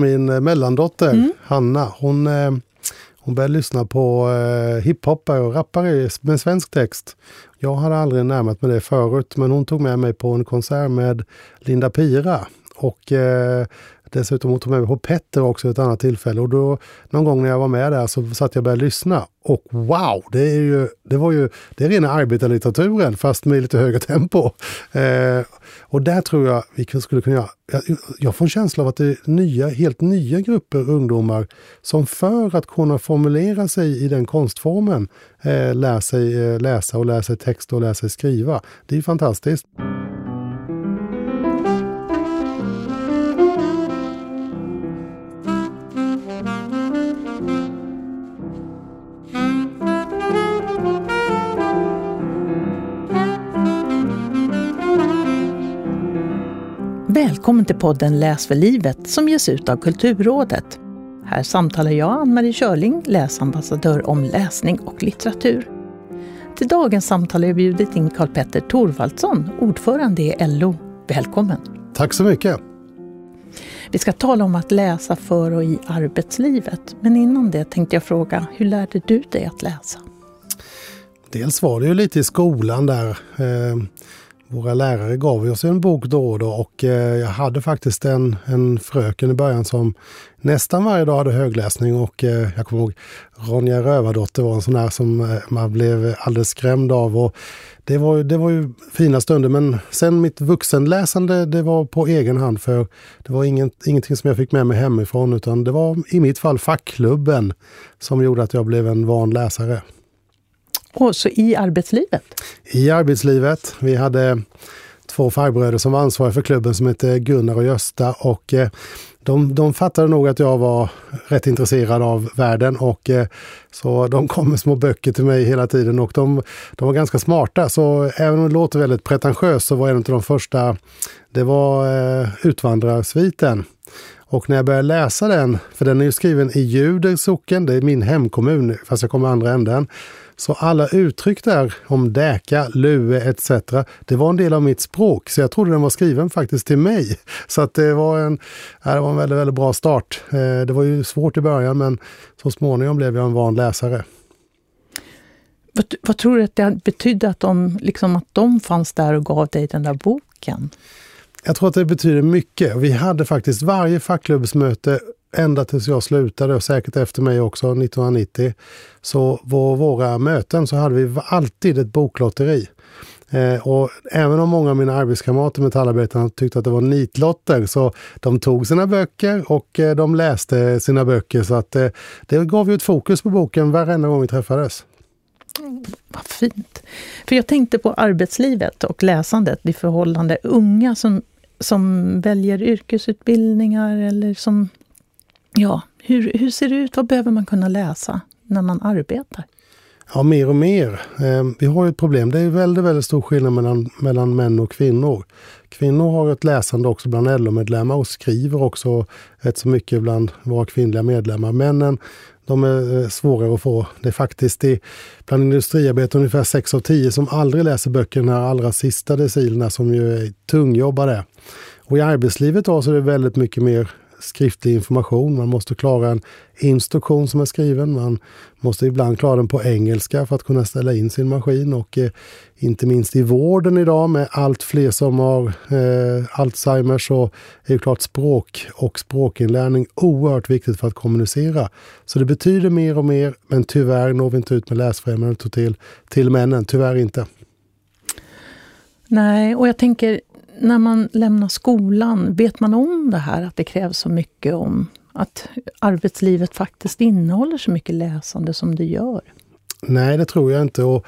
Min eh, mellandotter mm. Hanna, hon, eh, hon började lyssna på eh, hiphopare och rappare med svensk text. Jag hade aldrig närmat mig det förut, men hon tog med mig på en konsert med Linda Pira. Och eh, Dessutom hon tog med mig på Petter också ett annat tillfälle och då någon gång när jag var med där så satt jag och började lyssna. Och wow, det, är ju, det var ju det är rena arbetarlitteraturen fast med lite högre tempo. Eh, och där tror jag vi skulle kunna göra, jag, jag får en känsla av att det är nya, helt nya grupper ungdomar som för att kunna formulera sig i den konstformen eh, lär sig eh, läsa och lär sig text och lär sig skriva. Det är fantastiskt. Till podden Läs för livet som ges ut av Kulturrådet. Här samtalar jag, Ann-Marie Körling, läsambassadör om läsning och litteratur. Till dagens samtal har jag bjudit in Karl Petter Thorvaldsson, ordförande i LO. Välkommen! Tack så mycket! Vi ska tala om att läsa för och i arbetslivet. Men innan det tänkte jag fråga, hur lärde du dig att läsa? Dels var det ju lite i skolan där. Våra lärare gav oss en bok då och då och eh, jag hade faktiskt en, en fröken i början som nästan varje dag hade högläsning och eh, jag kommer ihåg Ronja Rövardotter var en sån där som eh, man blev alldeles skrämd av. Och det, var, det var ju fina stunder men sen mitt vuxenläsande det var på egen hand för det var inget, ingenting som jag fick med mig hemifrån utan det var i mitt fall fackklubben som gjorde att jag blev en van läsare. Och så i arbetslivet? I arbetslivet. Vi hade två farbröder som var ansvariga för klubben som hette Gunnar och Gösta. Och eh, de, de fattade nog att jag var rätt intresserad av världen och eh, så de kom med små böcker till mig hela tiden och de, de var ganska smarta. Så även om det låter väldigt pretentiöst så var en av de första, det var eh, Utvandrarsviten. Och när jag började läsa den, för den är ju skriven i Ljuder socken, det är min hemkommun, fast jag kommer andra änden. Så alla uttryck där om däka, lue etc. Det var en del av mitt språk, så jag trodde den var skriven faktiskt till mig. Så att det var en, det var en väldigt, väldigt bra start. Eh, det var ju svårt i början, men så småningom blev jag en van läsare. Vad, vad tror du att det betydde att de, liksom att de fanns där och gav dig den där boken? Jag tror att det betyder mycket. Vi hade faktiskt varje fackklubbsmöte ända tills jag slutade och säkert efter mig också 1990. Så på våra möten så hade vi alltid ett boklotteri. Eh, och även om många av mina arbetskamrater metallarbetarna tyckte att det var nitlotter så de tog sina böcker och eh, de läste sina böcker så att eh, det gav ju ett fokus på boken varenda gång vi träffades. Mm, vad fint! För jag tänkte på arbetslivet och läsandet i förhållande unga som, som väljer yrkesutbildningar eller som Ja, hur, hur ser det ut? Vad behöver man kunna läsa när man arbetar? Ja, mer och mer. Ehm, vi har ett problem. Det är väldigt, väldigt stor skillnad mellan, mellan män och kvinnor. Kvinnor har ett läsande också bland LO-medlemmar och skriver också rätt så mycket bland våra kvinnliga medlemmar. Männen de är eh, svårare att få. Det är faktiskt i, bland industriarbetare ungefär 6 av 10 som aldrig läser böcker, den här allra sista decilerna som ju är tungjobbade. Och i arbetslivet då så är det väldigt mycket mer skriftlig information. Man måste klara en instruktion som är skriven. Man måste ibland klara den på engelska för att kunna ställa in sin maskin. Och eh, inte minst i vården idag med allt fler som har eh, Alzheimers så är ju klart språk och språkinlärning oerhört viktigt för att kommunicera. Så det betyder mer och mer, men tyvärr når vi inte ut med läsfrämjandet till, till männen. Tyvärr inte. Nej, och jag tänker när man lämnar skolan, vet man om det här att det krävs så mycket om att arbetslivet faktiskt innehåller så mycket läsande som det gör? Nej, det tror jag inte. Och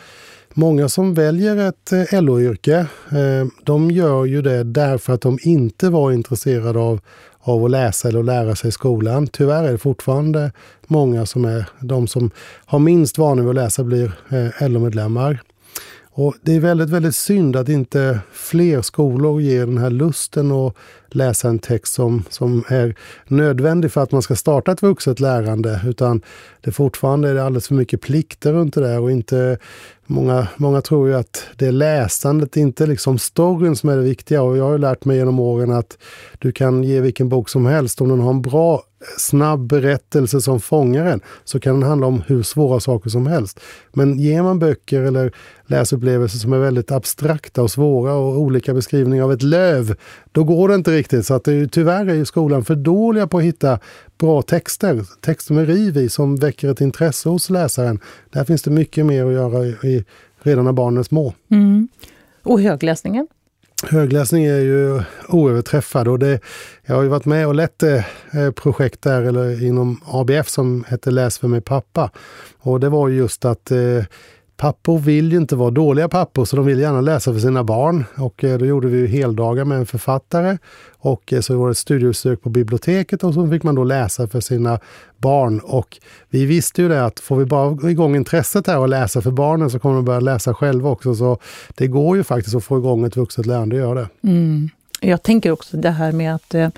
många som väljer ett eh, LO-yrke, eh, de gör ju det därför att de inte var intresserade av, av att läsa eller lära sig i skolan. Tyvärr är det fortfarande många som är de som har minst vana vid att läsa blir eh, LO-medlemmar. Och det är väldigt, väldigt synd att inte fler skolor ger den här lusten att läsa en text som, som är nödvändig för att man ska starta ett vuxet lärande, utan det fortfarande är alldeles för mycket plikter runt det där och inte Många, många tror ju att det är läsandet, inte liksom storyn som är det viktiga. Och jag har lärt mig genom åren att du kan ge vilken bok som helst. Om den har en bra, snabb berättelse som fångar en, så kan den handla om hur svåra saker som helst. Men ger man böcker eller läsupplevelser som är väldigt abstrakta och svåra och olika beskrivningar av ett löv, då går det inte riktigt. Så att det är, tyvärr är ju skolan för dåliga på att hitta bra texter, texter med riv i, som väcker ett intresse hos läsaren. Där finns det mycket mer att göra i, redan när barnen är små. Mm. Och högläsningen? Högläsning är ju oöverträffad och det, jag har ju varit med och lett eh, eh, projekt där eller inom ABF som heter Läs för mig pappa. Och det var just att eh, Pappor vill ju inte vara dåliga pappor så de vill gärna läsa för sina barn. Och eh, då gjorde vi heldagar med en författare och eh, så var det ett studiebesök på biblioteket och så fick man då läsa för sina barn. Och vi visste ju det att får vi bara igång intresset här och läsa för barnen så kommer de börja läsa själva också. Så det går ju faktiskt att få igång ett vuxet lärande, gör det. Mm. Jag tänker också det här med att eh,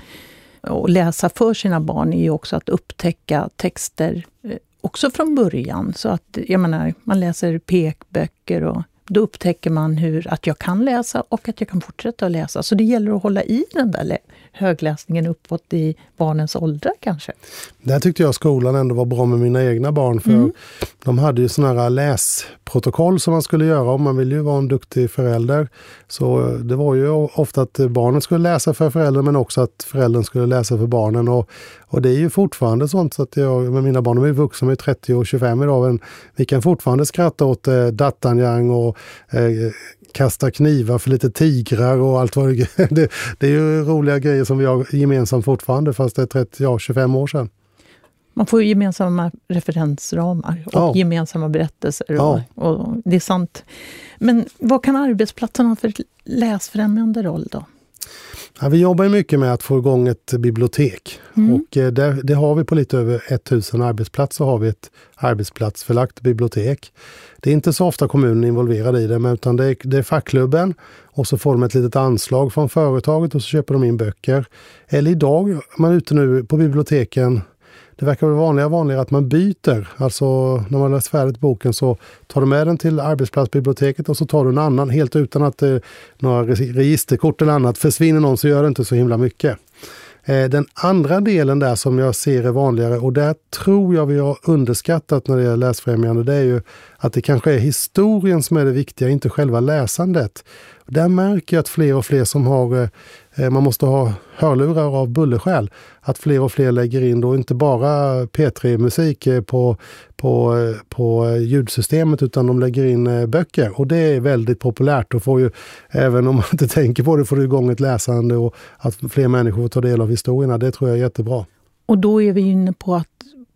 och läsa för sina barn är ju också att upptäcka texter också från början. Så att, jag menar, man läser pekböcker och då upptäcker man hur, att jag kan läsa och att jag kan fortsätta att läsa. Så det gäller att hålla i den där högläsningen uppåt i barnens åldrar kanske. Där tyckte jag skolan ändå var bra med mina egna barn. För mm. De hade ju sådana här läsprotokoll som man skulle göra om man ville ju vara en duktig förälder. Så det var ju ofta att barnen skulle läsa för föräldern men också att föräldern skulle läsa för barnen. Och, och det är ju fortfarande sånt så att jag med mina barn, de är vuxna, de är 30 och 25 idag, men vi kan fortfarande skratta åt eh, Dattanjang och eh, kasta knivar för lite tigrar och allt vad det är. Det, är ju roliga grejer som vi har gemensamt fortfarande fast det är 30, ja, 25 år sedan. Man får gemensamma referensramar och ja. gemensamma berättelser. Ja. Och, och, det är sant. Men vad kan arbetsplatsen ha för läsfrämjande roll då? Ja, vi jobbar mycket med att få igång ett bibliotek. Mm. Och eh, det, det, har vi på lite över 1000 arbetsplatser. har vi ett arbetsplatsförlagt bibliotek. Det är inte så ofta kommunen är involverad i det, men utan det är, det är fackklubben och så får de ett litet anslag från företaget och så köper de in böcker. Eller idag, man är ute nu på biblioteken det verkar vara vanligare och vanligare att man byter. Alltså när man läst färdigt boken så tar du med den till arbetsplatsbiblioteket och så tar du en annan helt utan att eh, några registerkort eller annat försvinner någon så gör det inte så himla mycket. Eh, den andra delen där som jag ser är vanligare och där tror jag vi har underskattat när det gäller läsfrämjande, det är ju att det kanske är historien som är det viktiga, inte själva läsandet. Där märker jag att fler och fler som har, eh, man måste ha hörlurar av bullerskäl, att fler och fler lägger in då inte bara P3-musik eh, på, på, eh, på ljudsystemet utan de lägger in böcker. Och det är väldigt populärt och får ju, även om man inte tänker på det, får du igång ett läsande och att fler människor får ta del av historierna. Det tror jag är jättebra. Och då är vi inne på att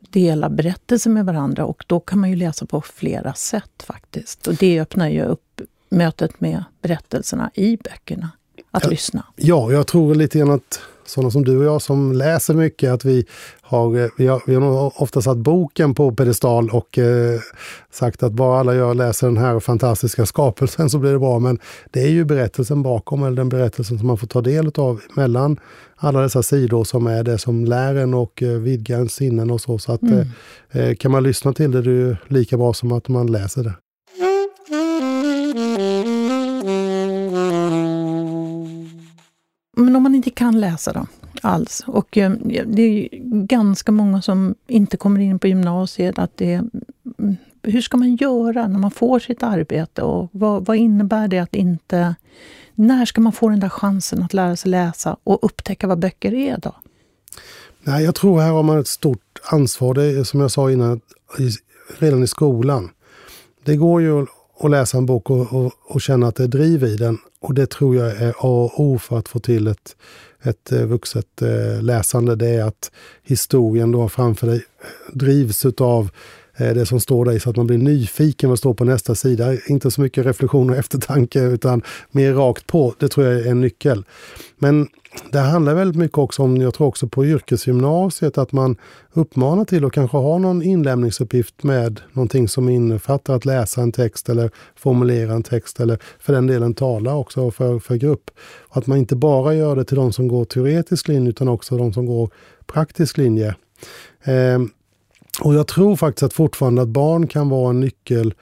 dela berättelser med varandra och då kan man ju läsa på flera sätt faktiskt. Och det öppnar ju upp mötet med berättelserna i böckerna, att ja, lyssna. Ja, jag tror lite grann att sådana som du och jag som läser mycket, att vi har, eh, vi har, vi har nog ofta satt boken på pedestal och eh, sagt att bara alla gör läser den här fantastiska skapelsen så blir det bra. Men det är ju berättelsen bakom, eller den berättelsen som man får ta del av mellan alla dessa sidor som är det som lär en och eh, vidgar ens sinnen och så. Så att mm. eh, eh kan man lyssna till det, det är ju lika bra som att man läser det. Men om man inte kan läsa då, alls. Och eh, det är ganska många som inte kommer in på gymnasiet. Att det, mm, hur ska man göra när man får sitt arbete? Och vad, vad innebär det att inte... När ska man få den där chansen att lära sig läsa och upptäcka vad böcker är då? Nej, jag tror här har man ett stort ansvar. Det är som jag sa innan, redan i skolan. Det går ju att läsa en bok och, och, och känna att det är driv i den. Och det tror jag är A och O för att få till ett, ett eh, vuxet eh, läsande. Det är att historien du har framför dig eh, drivs av Eh, det som står där så att man blir nyfiken vad står på nästa sida. Inte så mycket reflektion och eftertanke utan mer rakt på. Det tror jag är en nyckel. Men det handlar väldigt mycket också om, jag tror också på yrkesgymnasiet, att man uppmanar till att kanske ha någon inlämningsuppgift med någonting som innefattar att läsa en text eller formulera en text eller för den delen tala också för, för grupp. Och att man inte bara gör det till de som går teoretisk linje utan också de som går praktisk linje. Eh, och jag tror faktiskt att fortfarande att barn kan vara en nyckel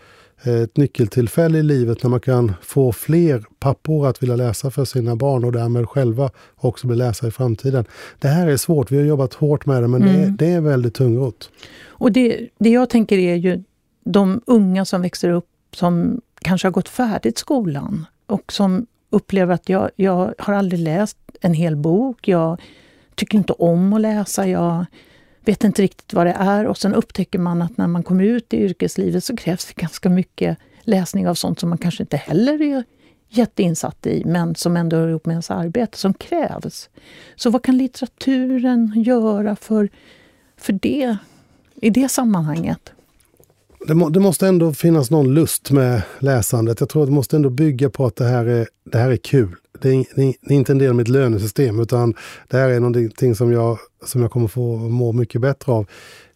ett nyckeltillfälle i livet när man kan få fler pappor att vilja läsa för sina barn och därmed själva också bli läsare i framtiden. Det här är svårt, vi har jobbat hårt med det men mm. det, det, är väldigt tungrot. Och det, det jag tänker är ju de unga som växer upp som kanske har gått färdigt skolan och som upplever att jag, jag har aldrig läst en hel bok, jag tycker inte om att läsa, jag vet inte riktigt vad det är och sen upptäcker man att när man kommer ut i yrkeslivet så krävs det ganska mycket läsning av sånt som man kanske inte heller är jätteinsatt i, men som ändå har ihop med ens arbete, som krävs. Så vad kan litteraturen göra för, för det, i det sammanhanget? Det, må, det, måste ändå finnas någon lust med läsandet. Jag tror att det måste ändå bygga på att det här är, det här är kul det är, det är, inte en del av mitt lönesystem utan det här är någonting som jag, som jag kommer få må mycket bättre av.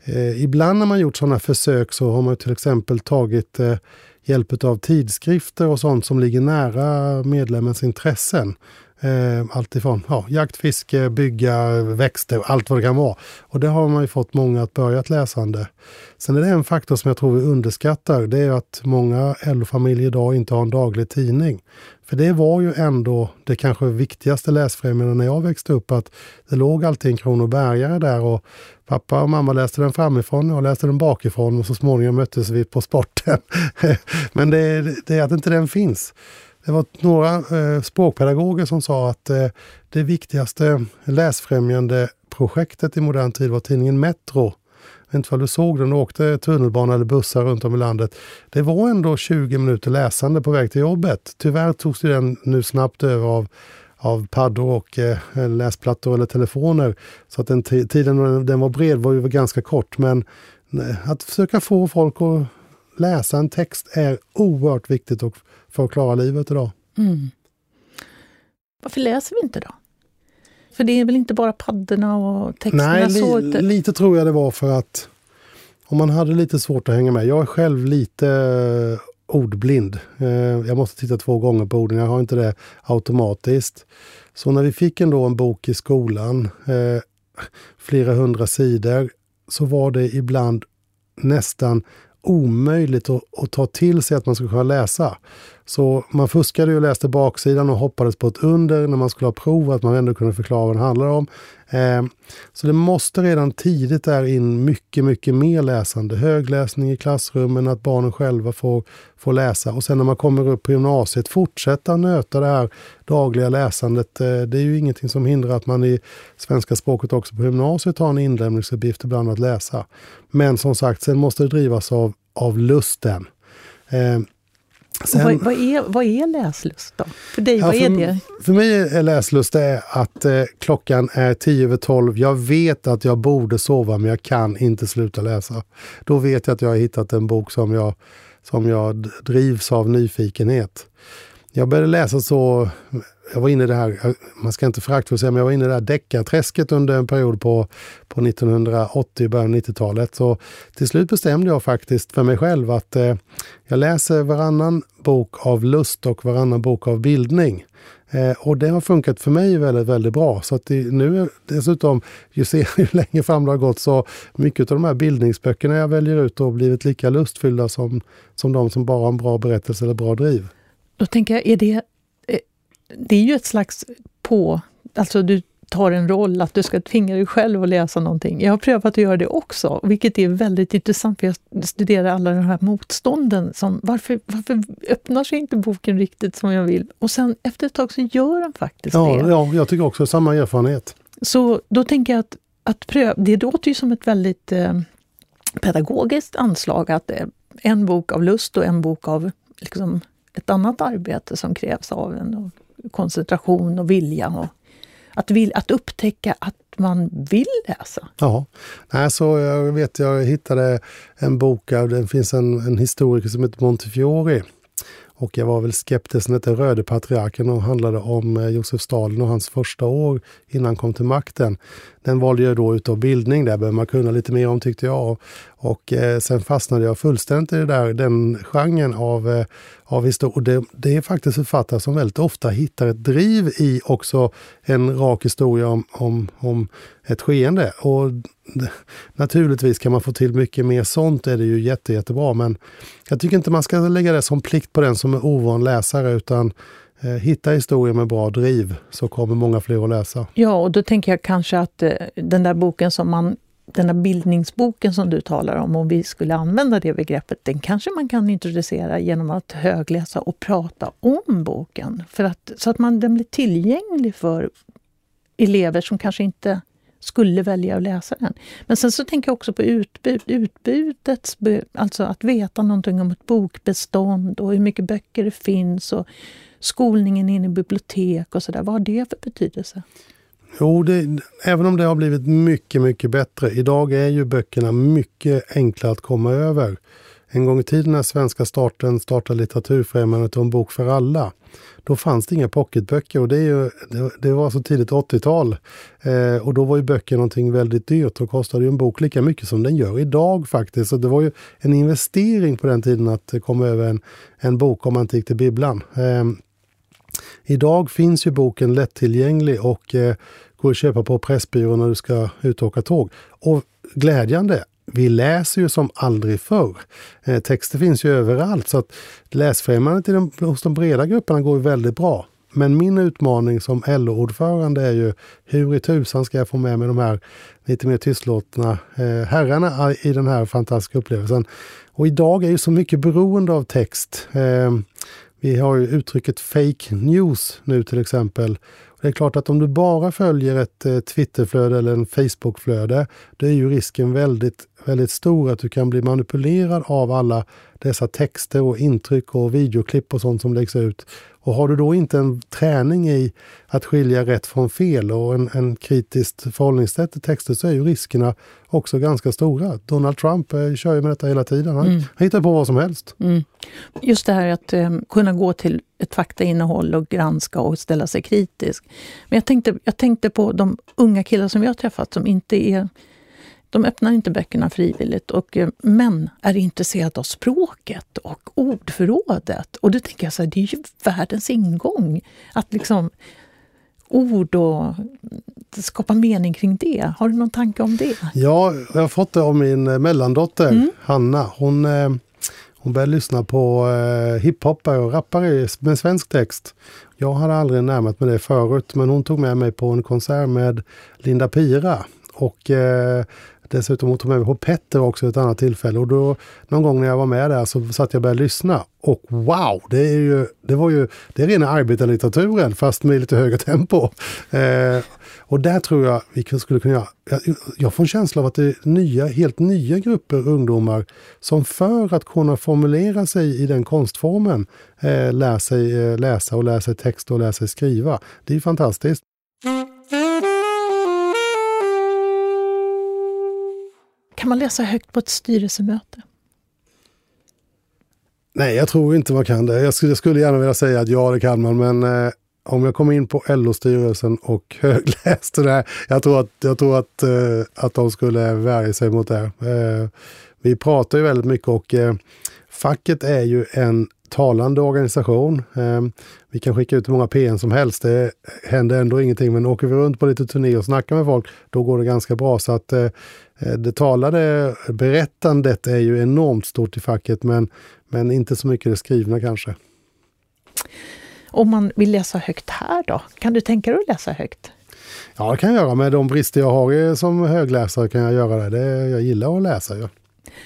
Eh, ibland när man gjort sådana försök så har man till exempel tagit eh, hjälp av tidskrifter och sånt som ligger nära medlemmens intressen. Eh, Alltifrån ja, jakt, fiske, bygga, växter, allt vad det kan vara. Och det har man ju fått många att börja ett läsande. Sen är det en faktor som jag tror vi underskattar. Det är att många LO-familjer idag inte har en daglig tidning. För det var ju ändå det kanske viktigaste läsfrämjandet när jag växte upp, att det låg alltid en Kronobergare där och pappa och mamma läste den framifrån och jag läste den bakifrån och så småningom möttes vi på sporten. Men det, det är att inte den finns. Det var några eh, språkpedagoger som sa att eh, det viktigaste läsfrämjande projektet i modern tid var tidningen Metro. Jag vet inte om du såg den, du åkte tunnelbana eller bussar runt om i landet. Det var ändå 20 minuter läsande på väg till jobbet. Tyvärr togs den nu snabbt över av av paddor och eh, läsplattor eller telefoner. Så att den tiden den var bred var ju ganska kort. Men eh, att försöka få folk att läsa en text är oerhört viktigt och för att klara livet idag. Mm. Varför läser vi inte då? För det är väl inte bara paddorna och texterna? Nej, li, lite tror jag det var för att om man hade lite svårt att hänga med. Jag är själv lite ordblind. Eh, jag måste titta två gånger på orden, jag har inte det automatiskt. Så när vi fick ändå en bok i skolan, eh, flera hundra sidor, så var det ibland nästan omöjligt att, att, ta till sig att man skulle kunna läsa. Så man fuskade och läste baksidan och hoppades på ett under när man skulle ha prov, att man ändå kunde förklara vad det handlar om. Eh, så det måste redan tidigt där in mycket, mycket mer läsande. Högläsning i klassrummen, att barnen själva får, får läsa. Och sen när man kommer upp på gymnasiet, fortsätta nöta det här dagliga läsandet. Eh, det är ju ingenting som hindrar att man i svenska språket också på gymnasiet har en inlämningsuppgift ibland att läsa. Men som sagt, sen måste det drivas av, av lusten. Eh, Sen, vad, vad, är, vad är läslust då? För dig, ja, vad är för, det? För mig är läslust det att eh, klockan är tio över tolv. Jag vet att jag borde sova men jag kan inte sluta läsa. Då vet jag att jag har hittat en bok som jag, som jag drivs av nyfikenhet. Jag började läsa så jag var inne i det här, man ska inte föraktfullt säga, men jag var inne i det här deckarträsket under en period på, på 1980, början av 90-talet. Så till slut bestämde jag faktiskt för mig själv att eh, jag läser varannan bok av lust och varannan bok av bildning. Eh, och det har funkat för mig väldigt, väldigt bra. Så att det, nu dessutom, ju, ser, ju längre fram det har gått, så mycket av de här bildningsböckerna jag väljer ut har blivit lika lustfyllda som, som de som bara har en bra berättelse eller bra driv. Då tänker jag, är det det är ju ett slags på... Alltså du tar en roll, att du ska tvinga dig själv att läsa någonting. Jag har prövat att göra det också, vilket är väldigt intressant, för jag studerar alla de här motstånden. Som, varför, varför öppnar sig inte boken riktigt som jag vill? Och sen efter ett tag så gör den faktiskt ja, det. Ja, jag tycker också samma erfarenhet. Så då tänker jag att, att pröva, det låter ju som ett väldigt eh, pedagogiskt anslag, att eh, en bok av lust och en bok av liksom, ett annat arbete som krävs av en koncentration och vilja. Och, att, vill, att upptäcka att man vill läsa. Ja, alltså, jag vet jag hittade en bok, det finns en, en historiker som heter Montefiore och jag var väl skeptisk när det hette Röde patriarken och handlade om eh, Josef Stalin och hans första år innan han kom till makten. Den valde jag då utav bildning, där behöver man kunna lite mer om tyckte jag. Och eh, sen fastnade jag fullständigt i det där, den genren av, eh, av historia. Och det, det, är faktiskt författare som väldigt ofta hittar ett driv i också en rak historia om, om, om ett skeende. Och naturligtvis kan man få till mycket mer sånt, är det ju jätte, jättebra. Men jag tycker inte man ska lägga det som plikt på den som är ovan läsare, utan Eh, hitta historier med bra driv så kommer många fler att läsa. Ja, och då tänker jag kanske att eh, den där boken som man den här bildningsboken som du talar om, om vi skulle använda det begreppet, den kanske man kan introducera genom att högläsa och prata om boken. För att, så att man, den blir tillgänglig för elever som kanske inte skulle välja att läsa den. Men sen så tänker jag också på utbud, utbudet, alltså att veta någonting om ett bokbestånd och hur mycket böcker det finns och skolningen inne i bibliotek och sådär. Vad har det för betydelse? Jo, det, även om det har blivit mycket, mycket bättre. Idag är ju böckerna mycket enkla att komma över. En gång i tiden när svenska starten startade Litteraturfrämjandet och En bok för alla, då fanns det inga pocketböcker och det, är ju, det, det var så tidigt 80-tal. Eh, och då var ju böcker någonting väldigt dyrt och kostade ju en bok lika mycket som den gör idag faktiskt. Så det var ju en investering på den tiden att komma över en, en bok om man inte gick till bibblan. Eh, idag finns ju boken lättillgänglig och eh, går att köpa på Pressbyrån när du ska ut och åka tåg. Och glädjande, vi läser ju som aldrig förr. Eh, texter finns ju överallt så att läsfrämjandet hos de breda grupperna går väldigt bra. Men min utmaning som LO-ordförande är ju hur i tusan ska jag få med mig de här lite mer tystlåtna eh, herrarna i den här fantastiska upplevelsen. Och idag är ju så mycket beroende av text. Eh, vi har ju uttrycket fake news nu till exempel. Det är klart att om du bara följer ett eh, Twitterflöde eller en Facebookflöde, då är ju risken väldigt, väldigt stor att du kan bli manipulerad av alla dessa texter och intryck och videoklipp och sånt som läggs ut. Och har du då inte en träning i att skilja rätt från fel och en, en kritiskt förhållningssätt till texter så är ju riskerna också ganska stora. Donald Trump eh, kör ju med detta hela tiden. Han, mm. hittar på vad som helst. Mm. Just det här att eh, kunna gå till ett faktainnehåll och granska och ställa sig kritisk. Men jag tänkte, jag tänkte på de unga killar som jag har träffat som inte är de öppnar inte böckerna frivilligt, och, eh, men är intresserade av språket och ordförrådet. Och då tänker jag så här, det är ju världens ingång. Att liksom ord och skapa mening kring det. Har du någon tanke om det? Ja, jag har fått det av min mellandotter mm. Hanna. Hon, eh, hon började lyssna på eh, hiphopare och rappare med svensk text. Jag hade aldrig närmat mig det förut, men hon tog med mig på en konsert med Linda Pira. Och eh, Dessutom hon tog med mig på Petter också ett annat tillfälle och då någon gång när jag var med där så satt jag och började lyssna. Och wow, det, är ju, det var ju det är rena arbetarlitteraturen fast med lite högre tempo. Eh, och där tror jag vi skulle kunna göra, jag, jag får en känsla av att det är nya, helt nya grupper ungdomar som för att kunna formulera sig i den konstformen eh, lär sig eh, läsa och lär sig text och lär sig skriva. Det är fantastiskt. Kan man läsa högt på ett styrelsemöte? Nej, jag tror inte man kan det. Jag skulle, jag skulle gärna vilja säga att ja, det kan man, men eh, om jag kom in på LO-styrelsen och högläste det här, jag tror att, jag tror att, eh, att de skulle värja sig mot det. Eh, vi pratar ju väldigt mycket och eh, facket är ju en talande organisation. Ehm, vi kan skicka ut hur många PN som helst. Det händer ändå ingenting. Men åker vi runt på lite turné och snackar med folk, då går det ganska bra. Så att eh, det talade berättandet är ju enormt stort i facket, men, men inte så mycket det skrivna kanske. Om man vill läsa högt här då? Kan du tänka dig att läsa högt? Ja, det kan jag göra. Med de brister jag har som högläsare kan jag göra det. det jag gillar att läsa. Ja.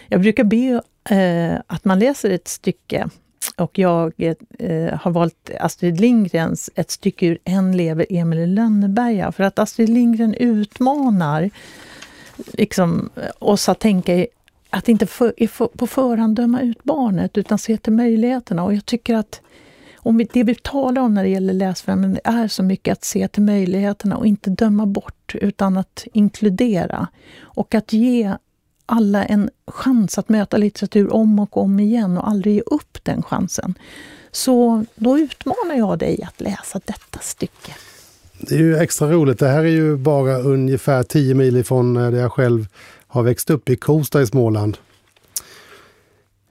Jag brukar be eh, att man läser ett stycke och jag eh, har valt Astrid Lindgrens Ett stycke ur En lever Emil i Lönneberga för att Astrid Lindgren utmanar liksom, oss att tänka att inte för, för, på förhand döma ut barnet utan se till möjligheterna. Och jag tycker att Och det vi talar om när det gäller läsfrämjande är så mycket att se till möjligheterna och inte döma bort, utan att inkludera. Och att ge alla en chans att möta litteratur om och om igen och aldrig ge upp den chansen. Så då utmanar jag dig att läsa detta stycke. Det är ju extra roligt. Det här är ju bara ungefär 10 mil ifrån eh, där jag själv har växt upp, i Kosta i Småland.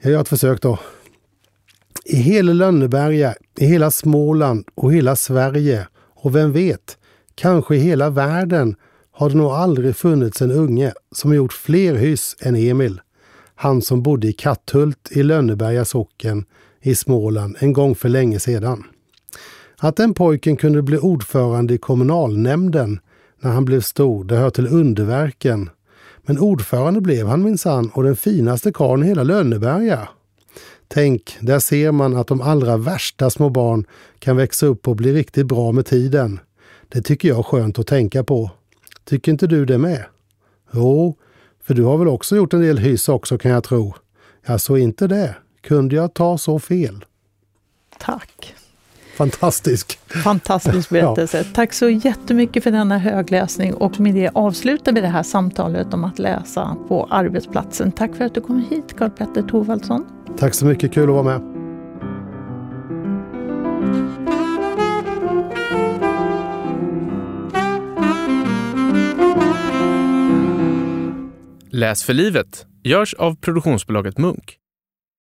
Jag gör ett försök då. I hela Lönneberga, i hela Småland och hela Sverige och vem vet, kanske i hela världen har det nog aldrig funnits en unge som gjort fler hyss än Emil. Han som bodde i Katthult i Lönneberga socken i Småland en gång för länge sedan. Att den pojken kunde bli ordförande i kommunalnämnden när han blev stor, det hör till underverken. Men ordförande blev han minsann och den finaste karln i hela Lönneberga. Tänk, där ser man att de allra värsta små barn kan växa upp och bli riktigt bra med tiden. Det tycker jag är skönt att tänka på. Tycker inte du det med? Jo, för du har väl också gjort en del hyss också kan jag tro. Ja, så inte det. Kunde jag ta så fel? Tack. Fantastisk. Fantastisk berättelse. ja. Tack så jättemycket för denna högläsning och med det avslutar vi det här samtalet om att läsa på arbetsplatsen. Tack för att du kom hit Karl Petter Thorvaldsson. Tack så mycket, kul att vara med. Läs för livet görs av produktionsbolaget Munk.